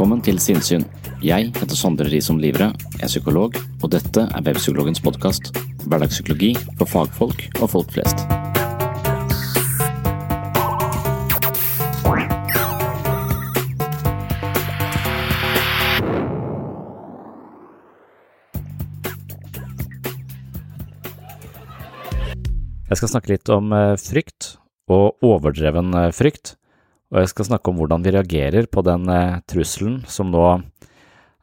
Velkommen til Sinnsyn. Jeg heter Sondre Risom Livre, er psykolog, og dette er Webpsykologens podkast. Hverdagspsykologi for fagfolk og folk flest. Jeg skal snakke litt om eh, frykt, og overdreven eh, frykt. Og jeg skal snakke om hvordan vi reagerer på den eh, trusselen som nå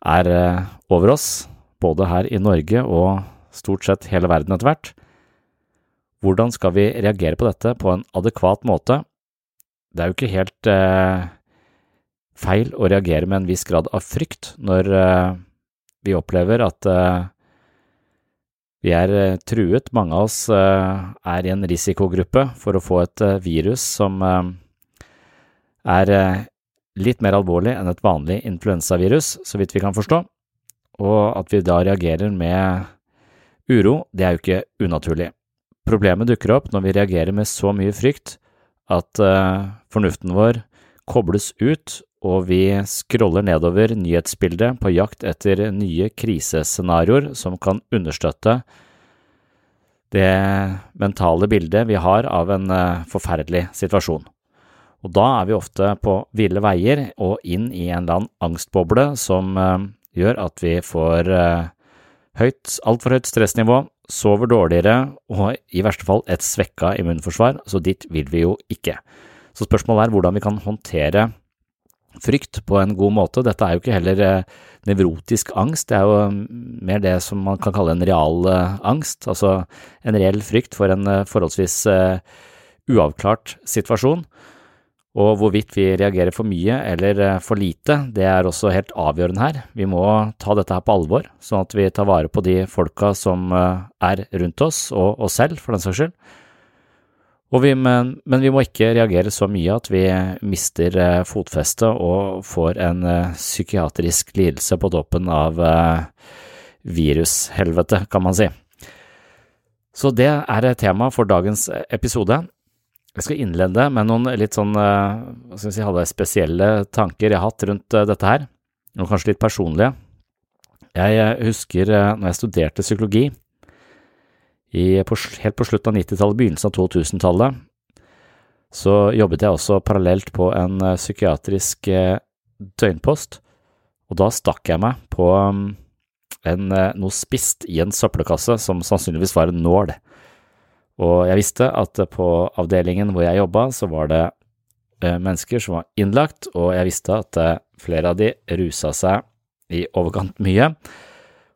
er eh, over oss, både her i Norge og stort sett hele verden etter hvert. Hvordan skal vi reagere på dette på en adekvat måte? Det er jo ikke helt eh, feil å reagere med en viss grad av frykt når eh, vi opplever at eh, vi er eh, truet. Mange av oss er i en risikogruppe for å få et virus som er eh, litt mer alvorlig enn et vanlig influensavirus, så vidt vi kan forstå, og at vi da reagerer med uro, det er jo ikke unaturlig. Problemet dukker opp når vi reagerer med så mye frykt at uh, fornuften vår kobles ut, og vi scroller nedover nyhetsbildet på jakt etter nye krisescenarioer som kan understøtte det mentale bildet vi har av en uh, forferdelig situasjon. Og da er vi ofte på ville veier og inn i en eller annen angstboble som eh, gjør at vi får eh, høyt, altfor høyt stressnivå, sover dårligere og i verste fall et svekka immunforsvar, så dit vil vi jo ikke. Så spørsmålet er hvordan vi kan håndtere frykt på en god måte. Dette er jo ikke heller eh, nevrotisk angst, det er jo mm, mer det som man kan kalle en real angst, altså en reell frykt for en forholdsvis uavklart situasjon. Og hvorvidt vi reagerer for mye eller eh, for lite, det er også helt avgjørende her. Vi må ta dette her på alvor, sånn at vi tar vare på de folka som eh, er rundt oss, og oss selv, for den saks skyld. Vi, men, men, vi må ikke reagere så mye at vi mister eh, fotfestet og får en psykiatrisk lidelse på toppen av virushelvete, kan man si. Så det er tema for dagens episode. Jeg skal innlede med noen litt sånn, eh, hva skal jeg si, hadde spesielle tanker jeg har hatt rundt eh, dette her, og kanskje litt personlige. Jeg eh, husker når jeg studerte psykologi, i, på, helt på slutten av 90-tallet, begynnelsen av 2000-tallet, så jobbet jeg også parallelt på en psykiatrisk døgnpost, og da stakk jeg meg på mm, en, noe spist i en søppelkasse som sannsynligvis var en nål. Og jeg visste at på avdelingen hvor jeg jobba, så var det eh, mennesker som var innlagt, og jeg visste at eh, flere av de rusa seg i overkant mye.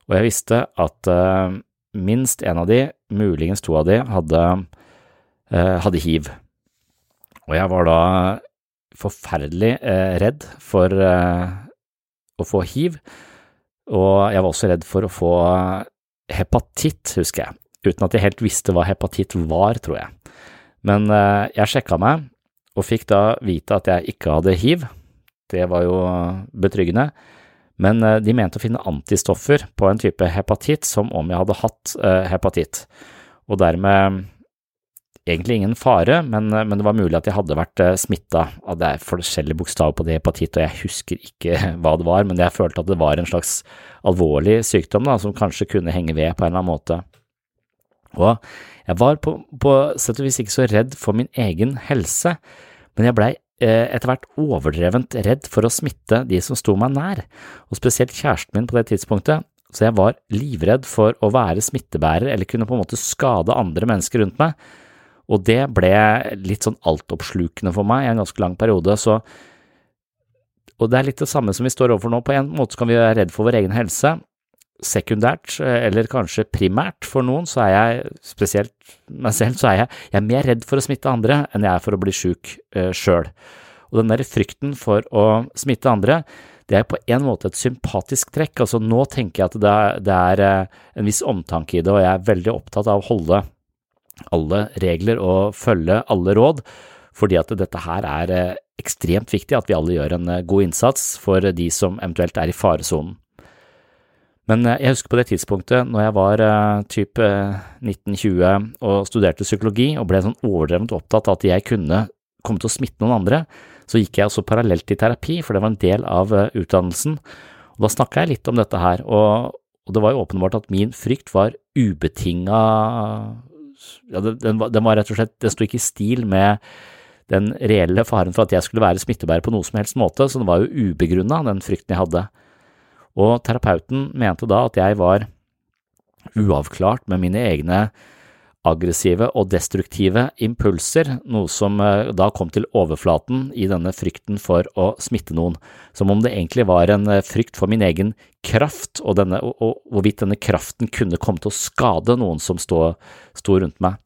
Og jeg visste at eh, minst en av de, muligens to av de, hadde, hadde hiv. Og jeg var da forferdelig redd for å få hiv, Og jeg var også redd for å få hepatitt, husker jeg, uten at jeg helt visste hva hepatitt var, tror jeg. Men eh, jeg sjekka meg, og fikk da vite at jeg ikke hadde hiv. Det var jo betryggende. Men eh, de mente å finne antistoffer på en type hepatitt som om jeg hadde hatt eh, hepatitt, og dermed egentlig ingen fare, men, men, det var mulig at jeg hadde vært smitta. Det er forskjellige bokstaver på det hepatitt, og jeg husker ikke hva det var, men jeg følte at det var en slags alvorlig sykdom da, som kanskje kunne henge ved på en eller annen måte. Og jeg var på, på sett og vis ikke så redd for min egen helse, men jeg blei eh, etter hvert overdrevent redd for å smitte de som sto meg nær, og spesielt kjæresten min på det tidspunktet, så jeg var livredd for å være smittebærer eller kunne på en måte skade andre mennesker rundt meg, og det ble litt sånn altoppslukende for meg i en ganske lang periode, så og det er litt det samme som vi står overfor nå, på en måte kan vi være redd for vår egen helse, sekundært, eh, eller kanskje primært for noen, så er jeg, spesielt meg selv, så er jeg, jeg er mer redd for å smitte andre enn jeg er for å bli sjuk eh, sjøl. Og den der frykten for å smitte andre, det er på en måte et sympatisk trekk. Altså nå tenker jeg at det er, det er uh, en viss omtanke i det, og jeg er veldig opptatt av å holde alle regler og følge alle råd, fordi at dette her er uh, ekstremt viktig at vi alle gjør en god innsats for de som eventuelt er i faresonen. Men eh, jeg husker på det tidspunktet, når jeg var uh, type 1920 og studerte psykologi og ble sånn overdrevent opptatt av at jeg kunne komme til å smitte noen andre, så gikk jeg også parallelt i terapi, for det var en del av uh, utdannelsen. Og da snakka jeg litt om dette her, og, og, det var jo åpenbart at min frykt var ubetinga ja, den, den, den, var rett og slett, den sto ikke i stil med den reelle faren for at jeg skulle være smittebærer på noe som helst måte, så det var jo ubegrunna, den frykten jeg hadde og terapeuten mente da at jeg var uavklart med mine egne aggressive og destruktive impulser, noe som eh, da kom til overflaten i denne frykten for å smitte noen, som om det egentlig var en eh, frykt for min egen kraft, og, denne, og hvorvidt denne kraften kunne komme til å skade noen som sto rundt meg.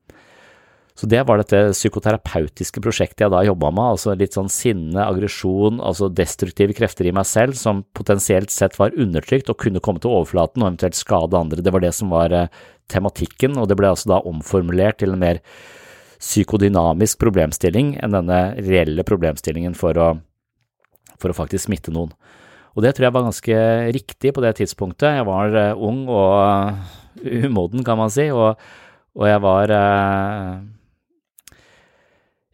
Så det var dette psykoterapeutiske prosjektet jeg da jobba med, altså litt sånn sinne, aggresjon, altså destruktive krefter i meg selv som potensielt sett var undertrykt og kunne komme til overflaten og eventuelt skade andre. Det var det som var eh, tematikken, og det ble altså da omformulert til en mer psykodynamisk problemstilling enn denne reelle problemstillingen for å, for å faktisk smitte noen. Og det tror jeg var ganske riktig på det tidspunktet. Jeg var uh, ung og uh, umoden, kan man si, og, og jeg var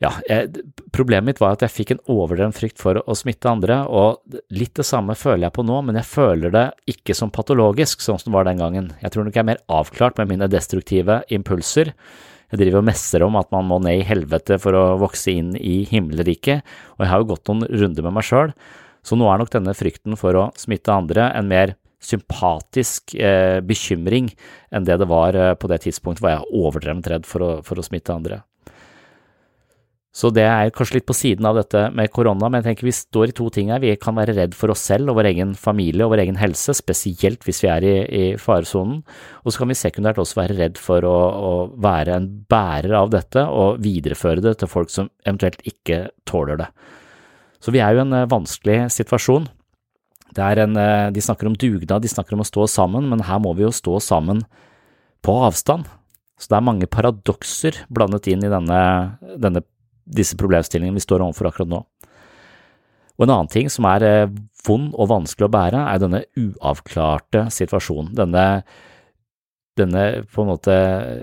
ja, jeg, problemet mitt var at jeg fikk en overdreven frykt for å, smitte andre, og litt det samme føler jeg på nå, men jeg føler det ikke som patologisk, sånn som det var den gangen. Jeg tror nok jeg er mer avklart med mine destruktive impulser. Jeg driver og messer om at man må ned i helvete for å vokse inn i himmelriket, og jeg har jo gått noen runder med meg sjøl, så nå er nok denne frykten for å smitte andre en mer sympatisk eh, bekymring enn det det var eh, på det tidspunktet hvor jeg er overdrevent redd for å, for å smitte andre. Så det er kanskje litt på siden av dette med korona, men jeg tenker vi står i to ting her. Vi kan være redd for oss selv og vår egen familie og vår egen helse, spesielt hvis vi er i, i faresonen. Og så kan vi sekundært også være redd for å, å, være en bærer av dette og videreføre det til folk som eventuelt ikke tåler det. Så vi er jo i en eh, vanskelig situasjon. En, eh, de snakker om dugnad, de snakker om å stå sammen, men her må vi jo stå sammen på avstand. Så det er mange paradokser blandet inn i denne, denne disse problemstillingene vi står overfor akkurat nå. Og en annen ting som er eh, vond og vanskelig å bære, er denne uavklarte situasjonen. Denne, denne på en måte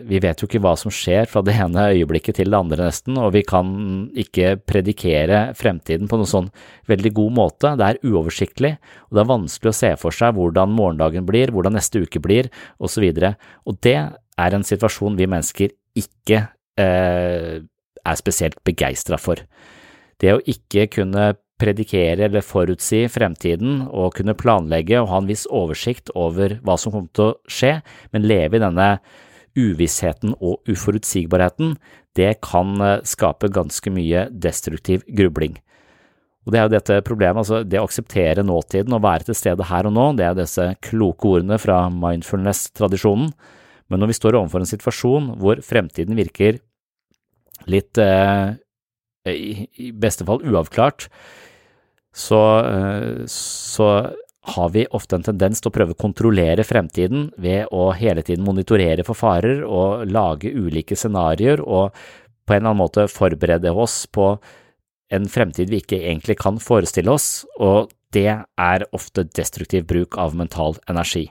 Vi vet jo ikke hva som skjer fra det ene øyeblikket til det andre, nesten, og vi kan ikke predikere fremtiden på noen sånn veldig god måte. Det er uoversiktlig, og det er vanskelig å se for seg hvordan morgendagen blir, hvordan neste uke blir, osv. Og, så og det er en situasjon vi mennesker ikke eh, er spesielt begeistra for. Det å ikke kunne predikere eller forutsi fremtiden og kunne planlegge og ha en viss oversikt over hva som kommer til å skje, men leve i denne uvissheten og uforutsigbarheten, det kan eh, skape ganske mye destruktiv grubling. Og Det er jo dette problemet, altså det å akseptere nåtiden og være til stede her og nå, det er disse kloke ordene fra mindfulness-tradisjonen, men når vi står overfor en situasjon hvor fremtiden virker litt eh, i, beste fall uavklart, så, eh, så har vi ofte en tendens til å prøve å kontrollere fremtiden ved å hele tiden monitorere for farer og lage ulike scenarioer og på en eller annen måte forberede oss på en fremtid vi ikke egentlig kan forestille oss, og det er ofte destruktiv bruk av mental energi.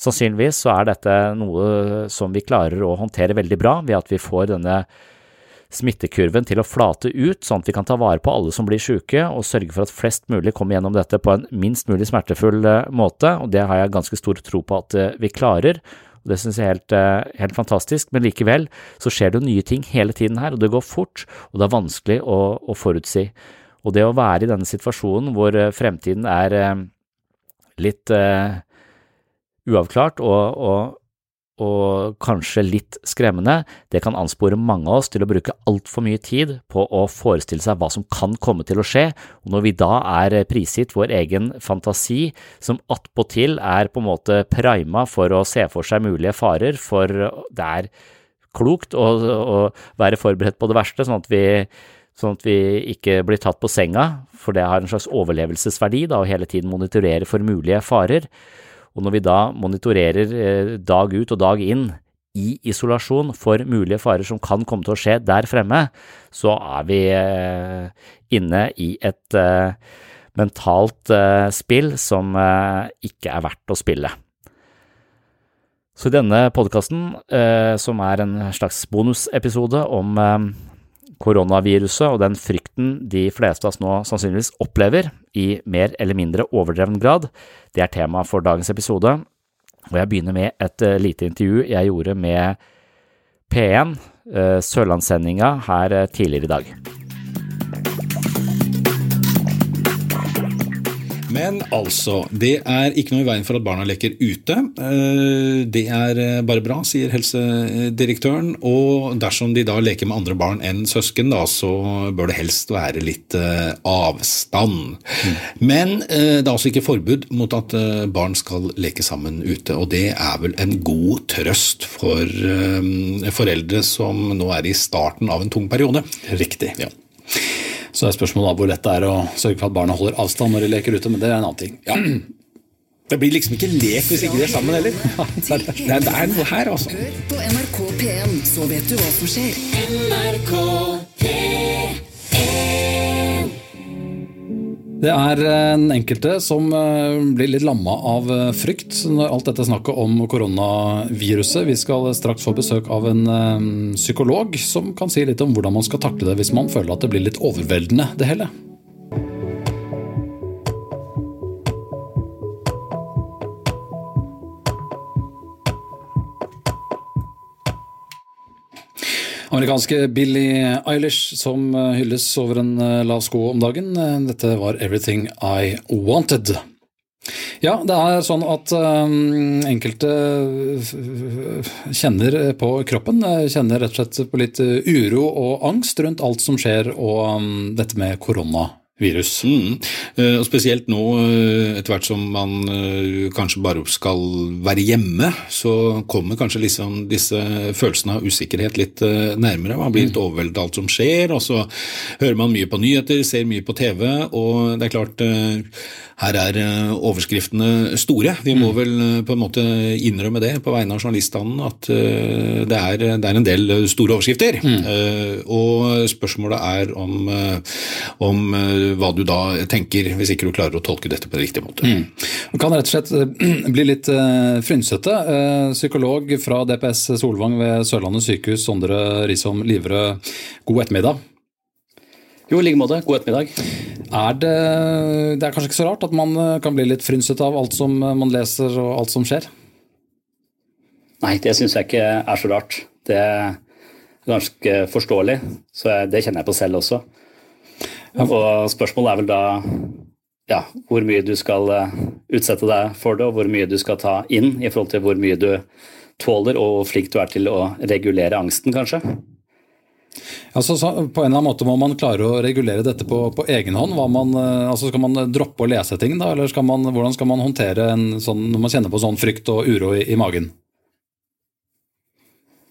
Sannsynligvis så er dette noe som vi klarer å håndtere veldig bra ved at vi får denne smittekurven til å flate ut, sånn at vi kan ta vare på alle som blir syke, og sørge for at flest mulig kommer gjennom dette på en minst mulig smertefull eh, måte, og det har jeg ganske stor tro på at eh, vi klarer. og Det synes jeg er helt, eh, helt, fantastisk, men likevel så skjer det nye ting hele tiden her, og det går fort, og det er vanskelig å, å forutsi. Og det å være i denne situasjonen hvor fremtiden er litt uh, uavklart og, og og kanskje litt skremmende, det kan anspore mange av oss til å bruke altfor mye tid på å forestille seg hva som kan komme til å skje, og når vi da er prisgitt vår egen fantasi, som attpåtil er på en måte prima for å se for seg mulige farer, for det er klokt å, å være forberedt på det verste, sånn at vi sånn at vi ikke blir tatt på senga, for det har en slags overlevelsesverdi da, å hele tiden monitorere for mulige farer. Og når vi da monitorerer eh, dag ut og dag inn i isolasjon for mulige farer som kan komme til å skje der fremme, så er vi eh, inne i et eh, mentalt spill som ikke er verdt å spille. Så i denne podkasten, som er en slags bonusepisode om koronaviruset og den frykten de fleste av oss nå sannsynligvis opplever i mer eller mindre overdreven grad, det er tema for dagens episode. Og jeg begynner med et uh, lite intervju jeg gjorde med P1, uh, Sørlandssendinga, her uh, tidligere i dag. Men altså, det er ikke noe i veien for at barna leker ute. Eh, det er eh, bare bra, sier helsedirektøren. Og dersom de da leker med andre barn enn søsken, da, så bør det helst være litt eh, avstand. Mm. Men det er altså ikke forbud mot at barn skal leke sammen ute, og det er vel en god trøst for foreldre som nå er i starten av en tung periode. Riktig. Ja. Så er spørsmålet hvor lett det er å sørge for at barna holder avstand når de leker ute, men det er en annen ting. Ja. Det blir liksom ikke lek hvis ikke de er sammen heller. Det er, det er noe her, altså. Hør på NRK P1, så vet du hva som skjer. NRK Det er en enkelte som eh, blir litt lamma av eh, frykt når alt dette snakket om koronaviruset. Vi skal straks få besøk av en eh, psykolog som kan si litt om hvordan man skal takle det hvis man føler at det blir litt overveldende, det hele. Amerikanske Billie Eilish som eh, hylles over en eh, lav sko om dagen. Eh, dette var 'Everything I Wanted'. Ja, det er sånn at enkelte kjenner på kroppen. Kjenner rett og slett på litt uro og angst rundt alt som skjer, og dette med korona virus. Mm. Uh, og Spesielt nå, uh, etter hvert som man uh, kanskje bare skal være hjemme, så kommer kanskje liksom disse følelsene av usikkerhet litt nærmere. Man blir litt mm. overveldet av alt som skjer, og så hører man mye på nyheter, ser mye på TV, og det er klart her er overskriftene store. Vi må mm. vel på en måte innrømme det på vegne av journaliststanden at det er, det, er, en del store overskrifter. Mm. Og spørsmålet er om, om hva du da tenker, hvis ikke du klarer å tolke dette på en riktig måte. Mm. Man kan rett og slett eh, bli litt frynsete. Psykolog fra DPS Solvang ved Sørlandet sykehus, Sondre Risom Livre, god ettermiddag. Jo, i like måte. God ettermiddag. Er det, det er kanskje ikke så rart at man kan bli litt frynsete av alt som man leser og alt som skjer? Nei, det syns jeg ikke er så rart. Det er ganske forståelig, så det kjenner jeg på selv også. Og spørsmålet er vel da ja, hvor mye du skal eh, utsette deg for det, og hvor mye du skal ta inn i forhold til hvor mye du tåler, og hvor flink du er til å regulere angsten, kanskje. Altså, på en eller annen måte må man klare å regulere dette på, på egen hånd. Man, eh, altså skal man droppe å lese ting, da, eller skal man, hvordan skal man håndtere en sånn, når man kjenner på sånn frykt og uro i, i magen?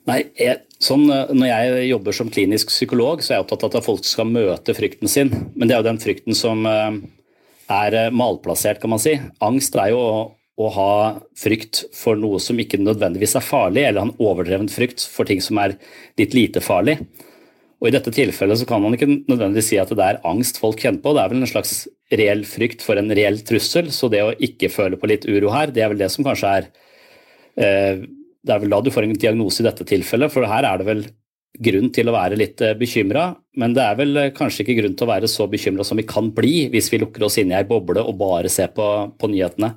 Nei, jeg, sånn, eh, Når jeg jobber som klinisk psykolog, så er jeg opptatt av at folk skal møte frykten sin. Men det er jo den frykten som, eh, er eh, malplassert, kan man si. Angst er jo å, å, ha frykt for noe som ikke nødvendigvis er farlig, eller en overdreven frykt for ting som er litt lite farlig. Og I dette tilfellet så kan man ikke nødvendigvis si at det er angst folk kjenner på, det er vel en slags reell frykt for en reell trussel. Så det å ikke føle på litt uro her, det er vel det som kanskje er eh, Det er vel da du får en diagnose i dette tilfellet, for her er det vel grunn til å være litt eh, bekymra, men det er vel eh, kanskje ikke grunn til å være så bekymra som vi kan bli hvis vi lukker oss inne i ei boble og bare ser på, på, nyhetene.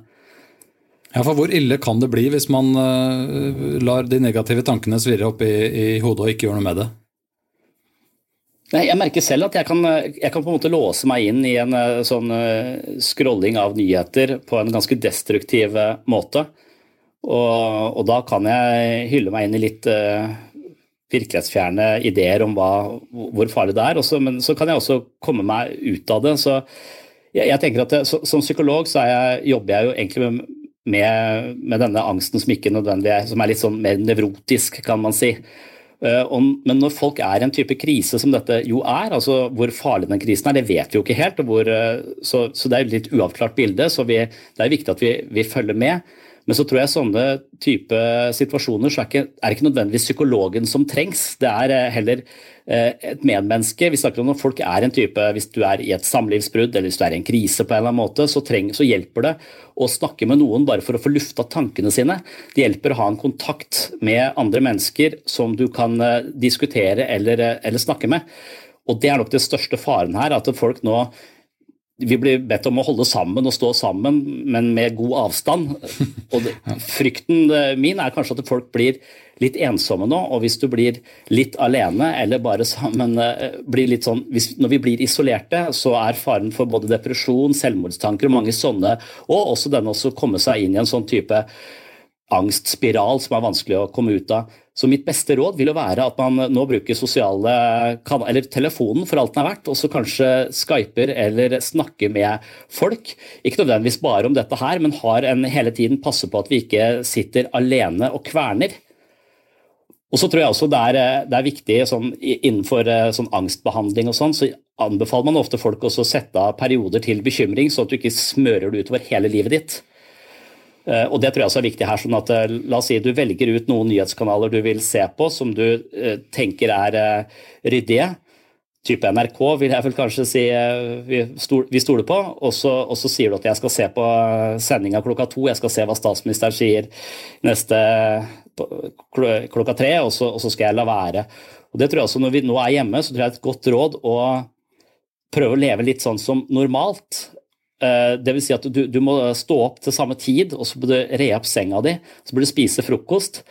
Ja, for Hvor ille kan det bli hvis man lar de negative tankene svirre opp i, i, hodet og ikke gjør noe med det? Nei, Jeg merker selv at jeg kan, jeg kan, på en måte låse meg inn i en sånn uh, scrolling av nyheter på en ganske destruktiv måte. Og, og, da kan jeg hylle meg inn i litt uh, virkelighetsfjerne ideer om hva, hvor farlig det er. Også, men så kan jeg også komme meg ut av det. Så jeg, jeg tenker at det, så, Som psykolog så jeg, jobber jeg jo egentlig med, med, med, denne angsten som ikke nødvendig er, som er litt sånn mer nevrotisk, kan man si. Om, men når folk er i en type krise som dette jo er, altså hvor farlig den krisen er, det vet vi jo ikke helt. Hvor, uh, så, så, det er et litt uavklart bilde. så vi, Det er viktig at vi, vi følger med. Men så tror jeg sånne type situasjoner så er ikke, ikke nødvendigvis psykologen som trengs. Det er eh, heller eh, et medmenneske. Vi snakker om når folk er en type Hvis du er i et samlivsbrudd eller hvis du er i en krise, på en eller annen måte, så, treng, så hjelper det å snakke med noen bare for å få lufta tankene sine. Det hjelper å ha en kontakt med andre mennesker som du kan eh, diskutere eller, eller snakke med. Og Det er nok den største faren her, at folk nå vi blir bedt om å holde sammen og stå sammen, men med god avstand. Og det, frykten eh, min er kanskje at folk blir litt ensomme nå, og hvis du blir litt alene eller bare sammen eh, blir litt sånn, hvis, Når vi blir isolerte, så er faren for både depresjon, selvmordstanker og mange sånne, og også denne å komme seg inn i en sånn type angstspiral som er vanskelig å komme ut av. Så mitt beste råd vil jo være at man nå bruker sosiale eller telefonen for alt den er verdt, og så kanskje skyper eller snakker med folk. Ikke nødvendigvis bare om dette her, men har en hele tiden passe på at vi ikke sitter alene og kverner. Og så tror jeg også det er, det er viktig sånn, innenfor eh, sånn angstbehandling og sånn, så anbefaler man ofte folk å sette av perioder til bekymring, så at du ikke smører det utover hele livet ditt. Eh, og Det tror jeg også er viktig her. sånn at eh, La oss si du velger ut noen nyhetskanaler du vil se på som du eh, tenker er ryddige. Type NRK vil jeg vel kanskje si vi stoler på. Og så, og så sier du at jeg skal se på sendinga klokka to, jeg skal se hva statsministeren sier neste klokka tre, og så, og så skal jeg la være. Og det tror jeg også Når vi nå er hjemme, så tror jeg det er et godt råd å prøve å leve litt sånn som normalt. Eh, det vil si at du, du, må stå opp til samme tid, og så bør du re opp senga di. Så bør du spise frokost.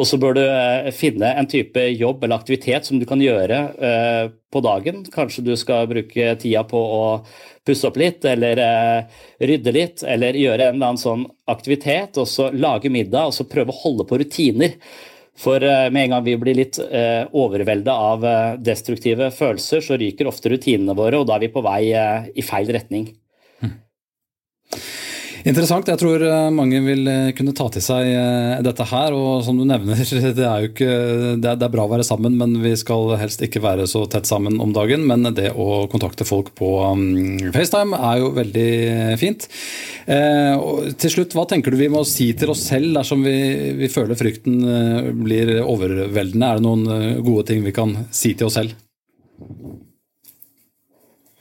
Og så bør du eh, finne en type jobb eller aktivitet som du kan gjøre eh, på dagen. Kanskje du skal bruke tida på å pusse opp litt, eller rydde litt, eller gjøre en eller annen sånn aktivitet. Og så lage middag, og så prøve å holde på rutiner. For med en gang vi blir litt overvelda av destruktive følelser, så ryker ofte rutinene våre, og da er vi på vei i feil retning. Interessant. Jeg tror eh, mange vil eh, kunne ta til seg eh, dette her. Og som du nevner, det er jo ikke det er, bra å være sammen, men vi skal helst ikke være så tett sammen om dagen. Men det å kontakte folk på mm, FaceTime er jo veldig fint. Og til slutt, hva tenker du vi må si til oss selv dersom vi, vi føler frykten blir overveldende? Er det noen gode ting vi kan si til oss selv?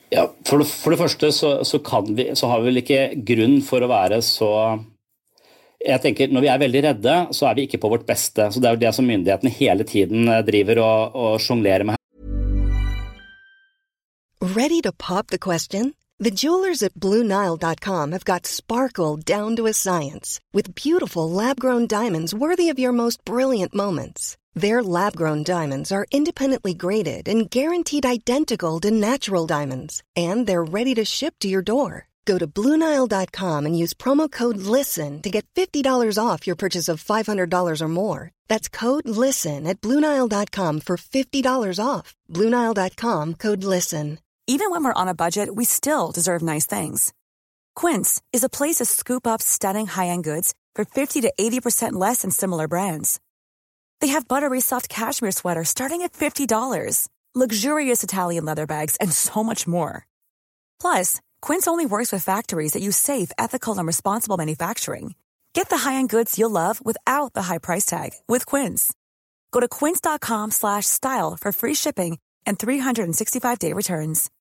Ja, for det, for det første så, så, vi, så, har vi vel ikke grunn for å være så jeg tenker Når vi er veldig redde, så er vi ikke på vårt beste. Så Det er jo det som myndighetene hele tiden eh, driver og, og sjonglerer med. Ready to pop the question? The jewelers at BlueNile.com have got sparkle down to a science with beautiful lab-grown diamonds worthy of your most brilliant moments. Their lab grown diamonds are independently graded and guaranteed identical to natural diamonds, and they're ready to ship to your door. Go to Bluenile.com and use promo code LISTEN to get $50 off your purchase of $500 or more. That's code LISTEN at Bluenile.com for $50 off. Bluenile.com code LISTEN. Even when we're on a budget, we still deserve nice things. Quince is a place to scoop up stunning high end goods for 50 to 80% less than similar brands. They have buttery soft cashmere sweaters starting at $50, luxurious Italian leather bags, and so much more. Plus, Quince only works with factories that use safe, ethical, and responsible manufacturing. Get the high-end goods you'll love without the high price tag with Quince. Go to quince.com/style for free shipping and 365-day returns.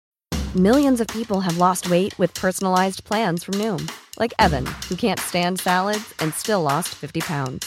Millions of people have lost weight with personalized plans from Noom, like Evan, who can't stand salads and still lost 50 pounds.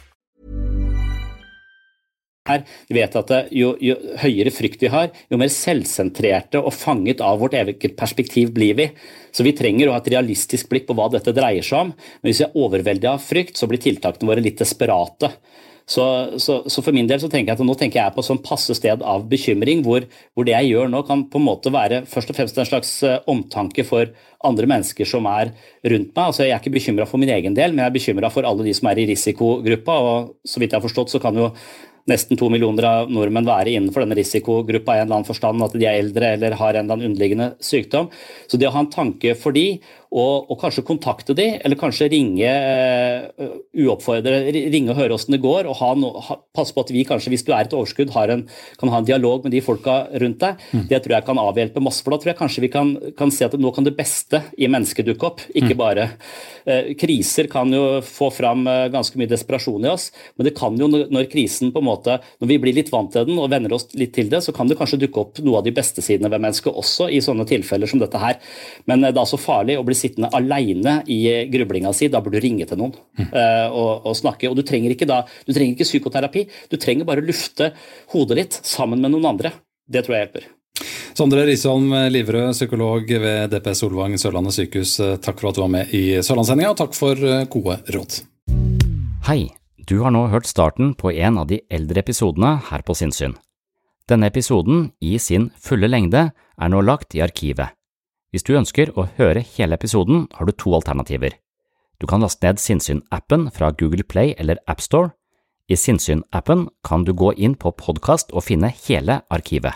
Her. Vi vet at jo, jo høyere frykt vi har, jo mer selvsentrerte og fanget av vårt eget perspektiv blir vi. Så vi trenger å ha et realistisk blikk på hva dette dreier seg om. Men hvis vi er overveldet av frykt, så blir tiltakene våre litt desperate. Så, så, så, for min del så tenker jeg at nå tenker jeg på sånn passe sted av bekymring, hvor, hvor, det jeg gjør nå kan på en måte være først og fremst en slags eh, omtanke for andre mennesker som er rundt meg. Altså Jeg er ikke bekymra for min egen del, men jeg er bekymra for alle de som er i risikogruppa. og Så vidt jeg har forstått, så kan jo nesten to millioner av nordmenn være innenfor denne risikogruppa i en eller annen forstand, at de er eldre eller har en eller annen underliggende sykdom. Så det å ha en tanke for de, og, og kanskje kontakte de, eller kanskje ringe uh, uoppfordre, ringe og høre åssen det går, og ha no, ha, passe på at vi kanskje, hvis du er et overskudd, en, kan ha en dialog med de folka rundt deg, mm. det tror jeg kan avhjelpe masse. For da tror jeg kanskje vi kan, kan se at nå kan det beste i mennesket dukke opp, ikke mm. bare uh, Kriser kan jo få fram uh, ganske mye desperasjon i oss, men det kan jo når krisen på en måte, når vi blir litt vant til den og venner oss litt til det, så kan det kanskje dukke opp noe av de beste sidene ved mennesket også i sånne tilfeller som dette her. Men det er altså farlig å bli sittende alene i grublinga si, da burde du ringe til noen mm. og, og, snakke. Og du trenger ikke da, du trenger ikke psykoterapi, du trenger bare lufte hodet ditt sammen med noen andre. Det tror jeg hjelper. Sondre Risholm Livrød, psykolog ved DP Solvang Sørlandet sykehus. Takk for at du var med i Sørlandssendinga, og takk for eh, gode råd. Hei, du har nå hørt starten på en av de eldre episodene her på Sinnsyn. Denne episoden, i sin fulle lengde, er nå lagt i arkivet. Hvis du ønsker å høre hele episoden, har du to alternativer. Du kan laste ned Sinnsyn-appen fra Google Play eller AppStore. I Sinnsyn-appen kan du gå inn på podkast og finne hele arkivet.